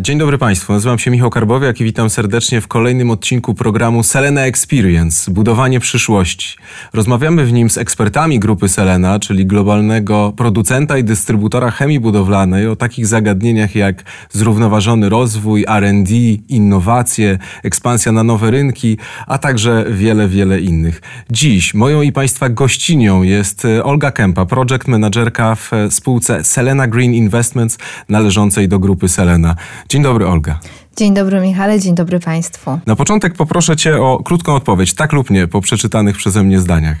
Dzień dobry Państwu, nazywam się Michał Karbowiak i witam serdecznie w kolejnym odcinku programu Selena Experience Budowanie przyszłości. Rozmawiamy w nim z ekspertami grupy Selena, czyli globalnego producenta i dystrybutora chemii budowlanej o takich zagadnieniach jak zrównoważony rozwój, RD, innowacje, ekspansja na nowe rynki, a także wiele, wiele innych. Dziś moją i Państwa gościnią jest Olga Kępa, project managerka w spółce Selena Green Investments należącej do grupy Selena. Dzień dobry, Olga. Dzień dobry, Michale, dzień dobry Państwu. Na początek poproszę Cię o krótką odpowiedź, tak lub nie, po przeczytanych przeze mnie zdaniach.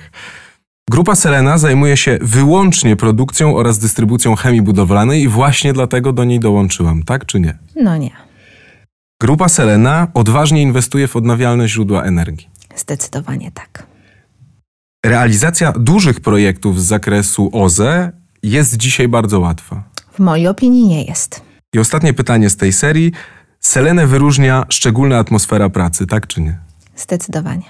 Grupa Selena zajmuje się wyłącznie produkcją oraz dystrybucją chemii budowlanej i właśnie dlatego do niej dołączyłam, tak czy nie? No nie. Grupa Selena odważnie inwestuje w odnawialne źródła energii. Zdecydowanie tak. Realizacja dużych projektów z zakresu OZE jest dzisiaj bardzo łatwa. W mojej opinii nie jest. I ostatnie pytanie z tej serii. Selenę wyróżnia szczególna atmosfera pracy, tak czy nie? Zdecydowanie.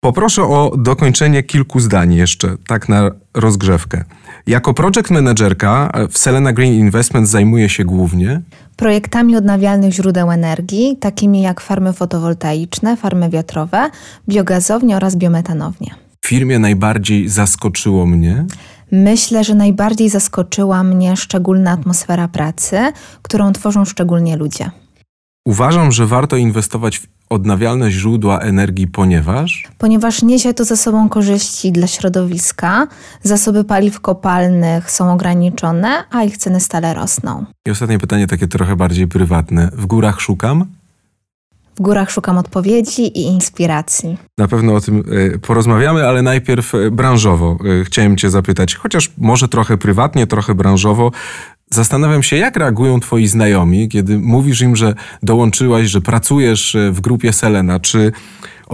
Poproszę o dokończenie kilku zdań jeszcze, tak na rozgrzewkę. Jako project managerka w Selena Green Investment zajmuje się głównie projektami odnawialnych źródeł energii, takimi jak farmy fotowoltaiczne, farmy wiatrowe, biogazownie oraz biometanownie. W firmie najbardziej zaskoczyło mnie Myślę, że najbardziej zaskoczyła mnie szczególna atmosfera pracy, którą tworzą szczególnie ludzie. Uważam, że warto inwestować w odnawialne źródła energii, ponieważ. Ponieważ niesie to ze sobą korzyści dla środowiska, zasoby paliw kopalnych są ograniczone, a ich ceny stale rosną. I ostatnie pytanie, takie trochę bardziej prywatne. W górach szukam? W górach szukam odpowiedzi i inspiracji. Na pewno o tym e, porozmawiamy, ale najpierw e, branżowo. E, chciałem Cię zapytać, chociaż może trochę prywatnie, trochę branżowo. Zastanawiam się, jak reagują Twoi znajomi, kiedy mówisz im, że dołączyłaś, że pracujesz w grupie Selena. Czy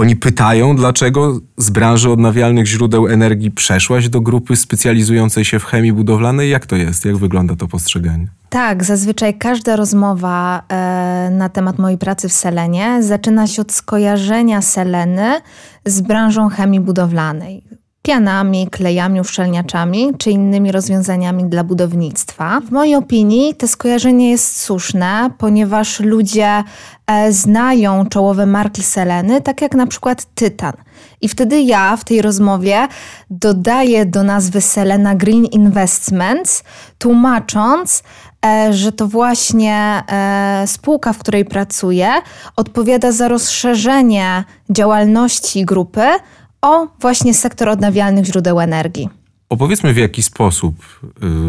oni pytają, dlaczego z branży odnawialnych źródeł energii przeszłaś do grupy specjalizującej się w chemii budowlanej? Jak to jest? Jak wygląda to postrzeganie? Tak, zazwyczaj każda rozmowa e, na temat mojej pracy w Selenie zaczyna się od skojarzenia Seleny z branżą chemii budowlanej. Pianami, klejami, uszczelniaczami czy innymi rozwiązaniami dla budownictwa. W mojej opinii to skojarzenie jest słuszne, ponieważ ludzie e, znają czołowe marki Seleny, tak jak na przykład Tytan. I wtedy ja w tej rozmowie dodaję do nazwy Selena Green Investments, tłumacząc, E, że to właśnie e, spółka, w której pracuję, odpowiada za rozszerzenie działalności grupy o właśnie sektor odnawialnych źródeł energii. Opowiedzmy, w jaki sposób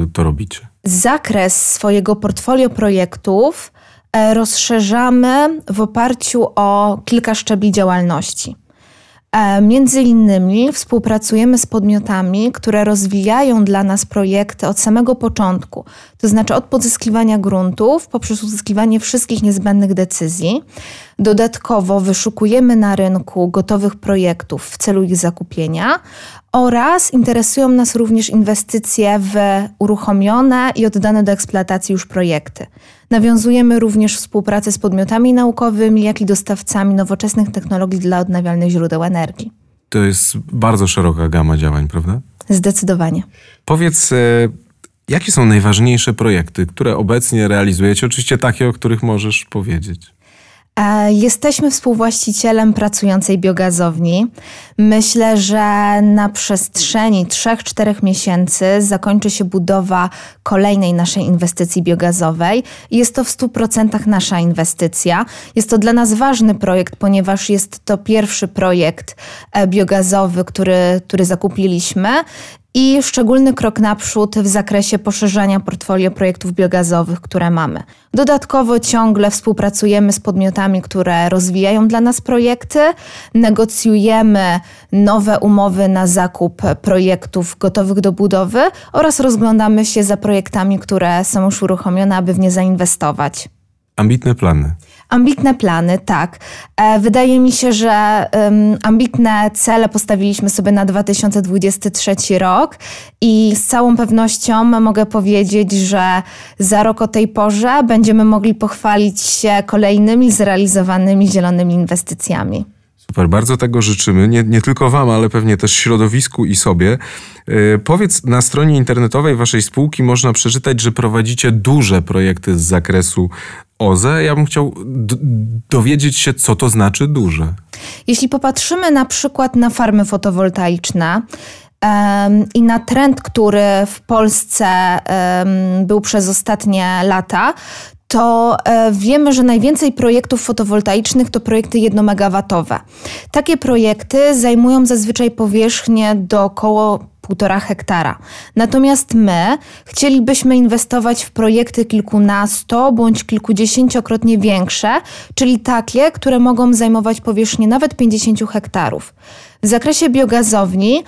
y, to robicie. Zakres swojego portfolio projektów e, rozszerzamy w oparciu o kilka szczebli działalności. E, między innymi współpracujemy z podmiotami, które rozwijają dla nas projekty od samego początku, to znaczy od pozyskiwania gruntów poprzez uzyskiwanie wszystkich niezbędnych decyzji. Dodatkowo wyszukujemy na rynku gotowych projektów w celu ich zakupienia oraz interesują nas również inwestycje w uruchomione i oddane do eksploatacji już projekty. Nawiązujemy również współpracę z podmiotami naukowymi, jak i dostawcami nowoczesnych technologii dla odnawialnych źródeł energii. To jest bardzo szeroka gama działań, prawda? Zdecydowanie. Powiedz, e, jakie są najważniejsze projekty, które obecnie realizujecie? Oczywiście takie, o których możesz powiedzieć. E, jesteśmy współwłaścicielem pracującej biogazowni. Myślę, że na przestrzeni 3-4 miesięcy zakończy się budowa kolejnej naszej inwestycji biogazowej. Jest to w 100% nasza inwestycja. Jest to dla nas ważny projekt, ponieważ jest to pierwszy projekt e, biogazowy, który, który zakupiliśmy i szczególny krok naprzód w zakresie poszerzania portfolio projektów biogazowych, które mamy. Dodatkowo ciągle współpracujemy z podmiotami, które rozwijają dla nas projekty, negocjujemy nowe umowy na zakup projektów gotowych do budowy oraz rozglądamy się za projektami, które są już uruchomione, aby w nie zainwestować. Ambitne plany. Ambitne plany, tak. E, wydaje mi się, że ambitne cele postawiliśmy sobie na 2023 rok i z całą pewnością mogę powiedzieć, że za rok o tej porze będziemy mogli pochwalić się kolejnymi zrealizowanymi zielonymi inwestycjami. Super, bardzo tego życzymy. Nie, nie tylko Wam, ale pewnie też środowisku i sobie. Yy, powiedz, na stronie internetowej Waszej spółki można przeczytać, że prowadzicie duże projekty z zakresu OZE. Ja bym chciał dowiedzieć się, co to znaczy duże. Jeśli popatrzymy na przykład na farmy fotowoltaiczne, i na trend, który w Polsce był przez ostatnie lata, to e, wiemy, że najwięcej projektów fotowoltaicznych to projekty jednomegawatowe. Takie projekty zajmują zazwyczaj powierzchnię do około 1,5 hektara. Natomiast my chcielibyśmy inwestować w projekty kilkunasto bądź kilkudziesięciokrotnie większe, czyli takie, które mogą zajmować powierzchnię nawet 50 hektarów. W zakresie biogazowni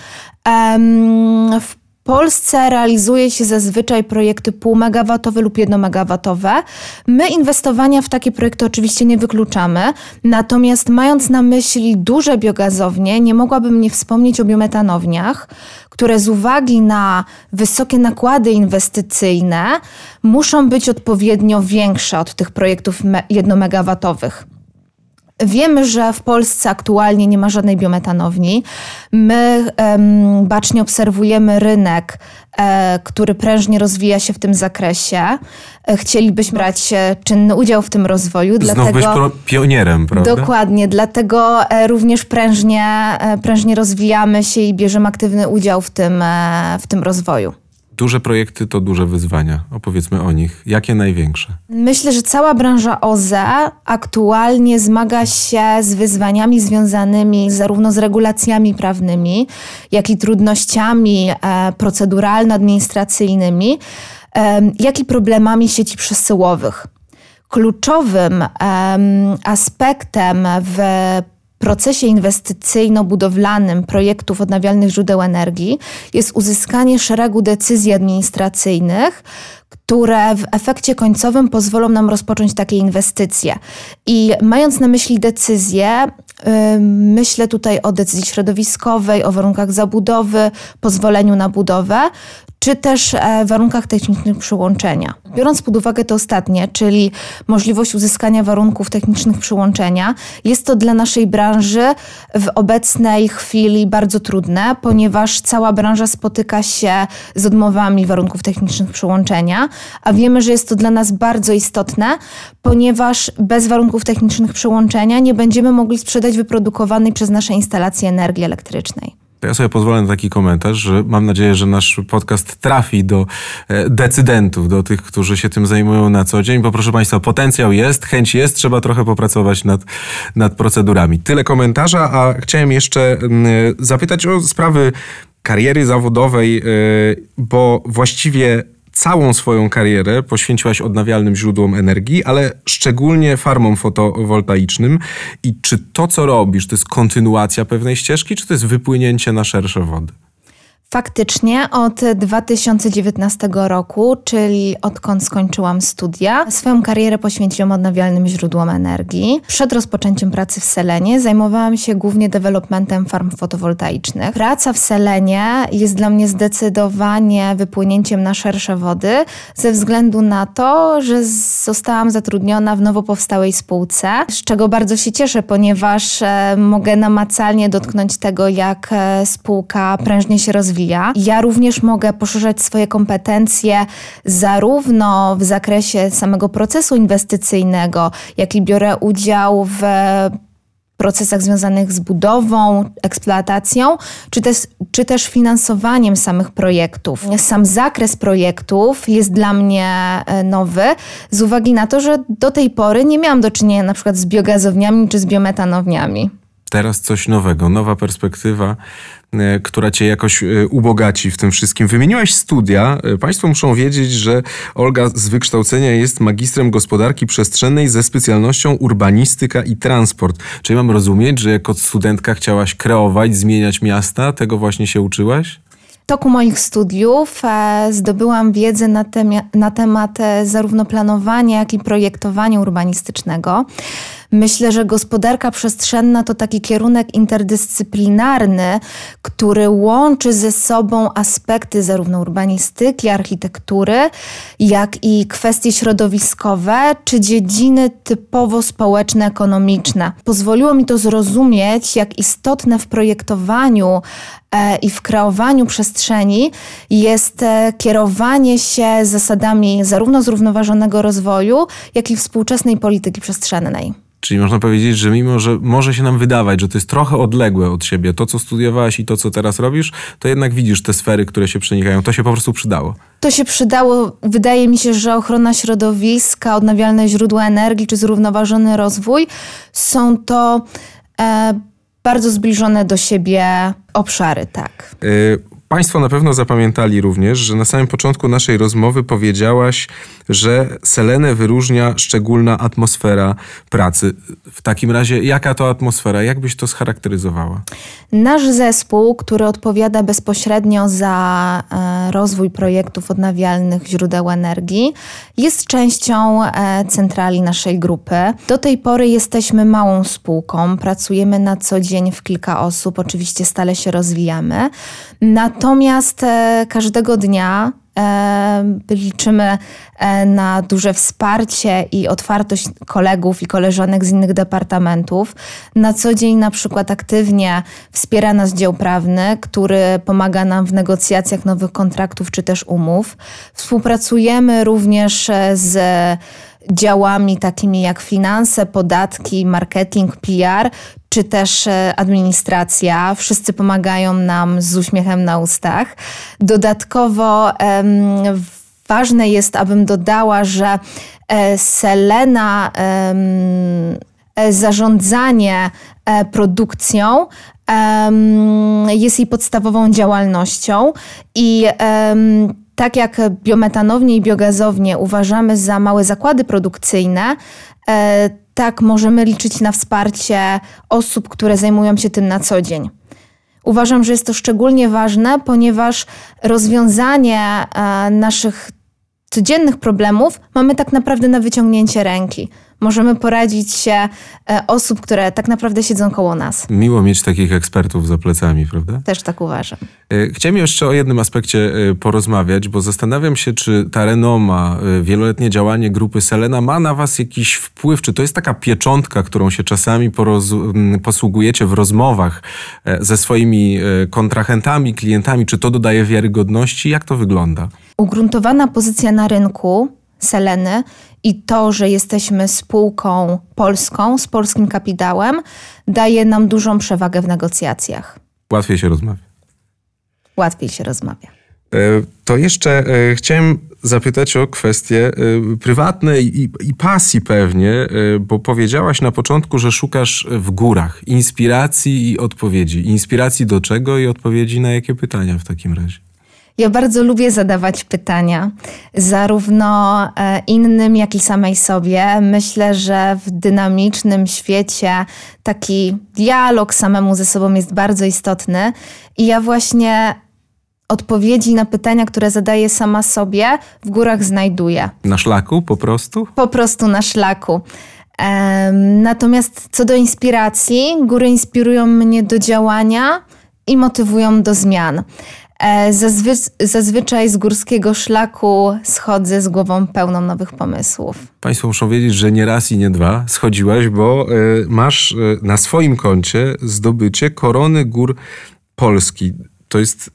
w Polsce realizuje się zazwyczaj projekty półmegawatowe lub jednomegawatowe. My inwestowania w takie projekty oczywiście nie wykluczamy, natomiast mając na myśli duże biogazownie, nie mogłabym nie wspomnieć o biometanowniach, które z uwagi na wysokie nakłady inwestycyjne muszą być odpowiednio większe od tych projektów jednomegawatowych. Wiemy, że w Polsce aktualnie nie ma żadnej biometanowni. My um, bacznie obserwujemy rynek, e, który prężnie rozwija się w tym zakresie. E, chcielibyśmy brać e, czynny udział w tym rozwoju. Znów dlatego, być pro, pionierem, prawda? Dokładnie, dlatego e, również prężnie, prężnie rozwijamy się i bierzemy aktywny udział w tym, w tym rozwoju. Duże projekty to duże wyzwania. Opowiedzmy o nich. Jakie największe? Myślę, że cała branża OZE aktualnie zmaga się z wyzwaniami związanymi zarówno z regulacjami prawnymi, jak i trudnościami e, proceduralno-administracyjnymi, jak i problemami sieci przesyłowych. Kluczowym aspektem w procesie inwestycyjno-budowlanym projektów odnawialnych źródeł energii jest uzyskanie szeregu decyzji administracyjnych, które w efekcie końcowym pozwolą nam rozpocząć takie inwestycje. I mając na myśli decyzje, myślę tutaj o decyzji środowiskowej, o warunkach zabudowy, pozwoleniu na budowę, czy też e, warunkach technicznych przyłączenia. Biorąc pod uwagę to ostatnie, czyli możliwość uzyskania warunków technicznych przyłączenia, jest to dla naszej branży w obecnej chwili bardzo trudne, ponieważ cała branża spotyka się z odmowami warunków technicznych przyłączenia, a wiemy, że jest to dla nas bardzo istotne, ponieważ bez warunków technicznych przyłączenia nie będziemy mogli sprzedać wyprodukowanej przez nasze instalacje energii elektrycznej. To ja sobie pozwolę na taki komentarz, że mam nadzieję, że nasz podcast trafi do e, decydentów, do tych, którzy się tym zajmują na co dzień, bo proszę Państwa, potencjał jest, chęć jest, trzeba trochę popracować nad, nad procedurami. Tyle komentarza, a chciałem jeszcze mm, zapytać o sprawy kariery zawodowej, e, bo właściwie całą swoją karierę poświęciłaś odnawialnym źródłom energii, ale szczególnie farmom fotowoltaicznym. I czy to, co robisz, to jest kontynuacja pewnej ścieżki, czy to jest wypłynięcie na szersze wody? Faktycznie od 2019 roku, czyli odkąd skończyłam studia, swoją karierę poświęciłam odnawialnym źródłom energii. Przed rozpoczęciem pracy w Selenie zajmowałam się głównie developmentem farm fotowoltaicznych. Praca w Selenie jest dla mnie zdecydowanie wypłynięciem na szersze wody, ze względu na to, że zostałam zatrudniona w nowo powstałej spółce, z czego bardzo się cieszę, ponieważ e, mogę namacalnie dotknąć tego, jak e, spółka prężnie się rozwija Ja. Również mogę poszerzać swoje kompetencje zarówno w zakresie samego procesu inwestycyjnego, jak i biorę udział w procesach związanych z budową, eksploatacją, czy też, czy też finansowaniem samych projektów. Sam zakres projektów jest dla mnie e, nowy, z uwagi na to, że do tej pory nie miałam do czynienia na przykład z biogazowniami czy z biometanowniami. Teraz coś nowego, nowa perspektywa, która cię jakoś e, ubogaci w tym wszystkim. Wymieniłaś studia. E, państwo muszą wiedzieć, że Olga z wykształcenia jest magistrem gospodarki przestrzennej ze specjalnością urbanistyka i transport. Czyli mam rozumieć, że jako studentka chciałaś kreować, zmieniać miasta? Tego właśnie się uczyłaś? W toku moich studiów zdobyłam wiedzę na, na temat zarówno planowania, jak i projektowania urbanistycznego. Myślę, że gospodarka przestrzenna to taki kierunek interdyscyplinarny, który łączy ze sobą aspekty zarówno urbanistyki, architektury, jak i kwestie środowiskowe czy dziedziny typowo społeczno-ekonomiczne. Pozwoliło mi to zrozumieć, jak istotne w projektowaniu i w kreowaniu przestrzeni jest e, kierowanie się zasadami zarówno zrównoważonego rozwoju, jak i współczesnej polityki przestrzennej. Czyli można powiedzieć, że mimo, że może się nam wydawać, że to jest trochę odległe od siebie, to co studiowałaś i to co teraz robisz, to jednak widzisz te sfery, które się przenikają. To się po prostu przydało. To się przydało. Wydaje mi się, że ochrona środowiska, odnawialne źródła energii czy zrównoważony rozwój są to e, bardzo zbliżone do siebie obszary, tak. Państwo na pewno zapamiętali również, że na samym początku naszej rozmowy powiedziałaś, że Selenę wyróżnia szczególna atmosfera pracy. W takim razie, jaka to atmosfera? Jak byś to scharakteryzowała? Nasz zespół, który odpowiada bezpośrednio za e, rozwój projektów odnawialnych źródeł energii, jest częścią e, centrali naszej grupy. Do tej pory jesteśmy małą spółką, pracujemy na co dzień w kilka osób, oczywiście stale się rozwijamy. Natomiast e, każdego dnia e, liczymy e, na duże wsparcie i otwartość kolegów i koleżanek z innych departamentów. Na co dzień na przykład aktywnie wspiera nas dział prawny, który pomaga nam w negocjacjach nowych kontraktów czy też umów. Współpracujemy również z działami takimi jak finanse, podatki, marketing, PR, czy też e, administracja. Wszyscy pomagają nam z uśmiechem na ustach. Dodatkowo ważne jest, abym dodała, że e, Selena e, zarządzanie produkcją jest jej podstawową działalnością i tak jak biometanownie i biogazownie uważamy za małe zakłady produkcyjne, e, tak możemy liczyć na wsparcie osób, które zajmują się tym na co dzień. Uważam, że jest to szczególnie ważne, ponieważ rozwiązanie e, naszych codziennych problemów mamy tak naprawdę na wyciągnięcie ręki możemy poradzić się e, osób, które tak naprawdę siedzą koło nas. Miło mieć takich ekspertów za plecami, prawda? Też tak uważam. E, chciałem jeszcze o jednym aspekcie e, porozmawiać, bo zastanawiam się, czy ta renoma, wieloletnie działanie grupy Selena ma na was jakiś wpływ, czy to jest taka pieczątka, którą się czasami posługujecie w rozmowach ze swoimi kontrahentami, klientami, czy to dodaje wiarygodności? Jak to wygląda? Ugruntowana pozycja na rynku Seleny i to, że jesteśmy spółką polską z polskim kapitałem, daje nam dużą przewagę w negocjacjach. Łatwiej się rozmawia. Łatwiej się rozmawia. E, to jeszcze e, chciałem zapytać o kwestie e, prywatne i, i, pasji pewnie, bo powiedziałaś na początku, że szukasz w górach inspiracji i odpowiedzi. Inspiracji do czego i odpowiedzi na jakie pytania w takim razie? Ja bardzo lubię zadawać pytania, zarówno e, innym, jak i samej sobie. Myślę, że w dynamicznym świecie taki dialog samemu ze sobą jest bardzo istotny. I ja właśnie odpowiedzi na pytania, które zadaję sama sobie, w górach znajduję. Na szlaku po prostu? Po prostu na szlaku. Natomiast co do inspiracji, góry inspirują mnie do działania i motywują do zmian. E, zazwy zazwyczaj z górskiego szlaku schodzę z głową pełną nowych pomysłów. Państwo muszą wiedzieć, że nie raz i nie dwa schodziłaś, bo y, masz y, na swoim koncie zdobycie korony gór Polski. To jest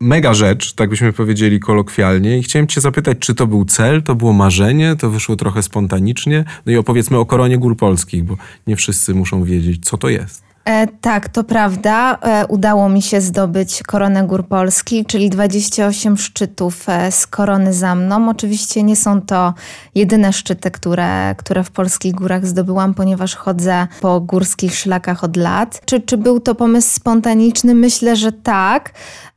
mega rzecz, tak byśmy powiedzieli kolokwialnie. I chciałem Cię zapytać, czy to był cel, to było marzenie, to wyszło trochę spontanicznie. No i opowiedzmy o koronie gór polskich, bo nie wszyscy muszą wiedzieć, co to jest. E, tak, to prawda. E, udało mi się zdobyć koronę Gór Polski, czyli 28 szczytów e, z korony za mną. Oczywiście nie są to jedyne szczyty, które, które w polskich górach zdobyłam, ponieważ chodzę po górskich szlakach od lat. Czy, czy był to pomysł spontaniczny? Myślę, że tak.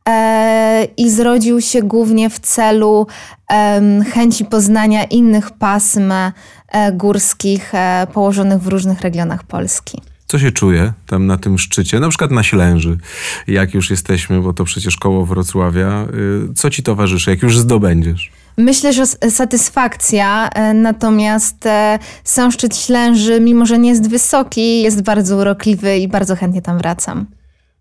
E, I zrodził się głównie w celu chęci poznania innych pasm e, górskich położonych w różnych regionach Polski. Co się czuje tam na tym szczycie, na przykład na Ślęży, jak już jesteśmy, bo to przecież koło Wrocławia. Y, co ci towarzyszy, jak już zdobędziesz? Myślę, że satysfakcja, e, natomiast e, sam szczyt Ślęży, mimo że nie jest wysoki, jest bardzo urokliwy i bardzo chętnie tam wracam.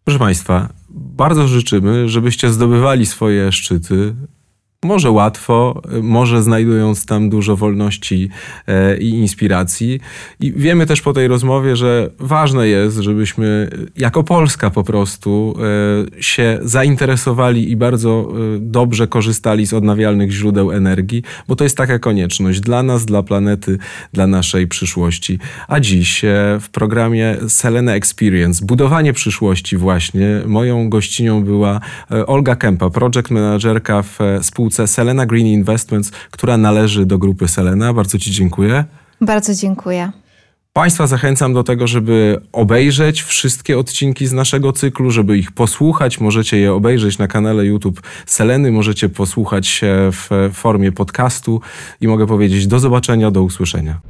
Proszę Państwa, bardzo życzymy, żebyście zdobywali swoje szczyty, może łatwo, może znajdując tam dużo wolności e, i inspiracji. I wiemy też po tej rozmowie, że ważne jest, żebyśmy jako Polska po prostu e, się zainteresowali i bardzo e, dobrze korzystali z odnawialnych źródeł energii, bo to jest taka konieczność dla nas, dla planety, dla naszej przyszłości. A dziś w programie Selena Experience, budowanie przyszłości właśnie, moją gościnią była Olga Kępa, project managerka w spółce spółce Selena Green Investments, która należy do grupy Selena. Bardzo Ci dziękuję. Bardzo dziękuję. Państwa zachęcam do tego, żeby obejrzeć wszystkie odcinki z naszego cyklu, żeby ich posłuchać. Możecie je obejrzeć na kanale YouTube Seleny, możecie posłuchać w formie podcastu i mogę powiedzieć do zobaczenia, do usłyszenia.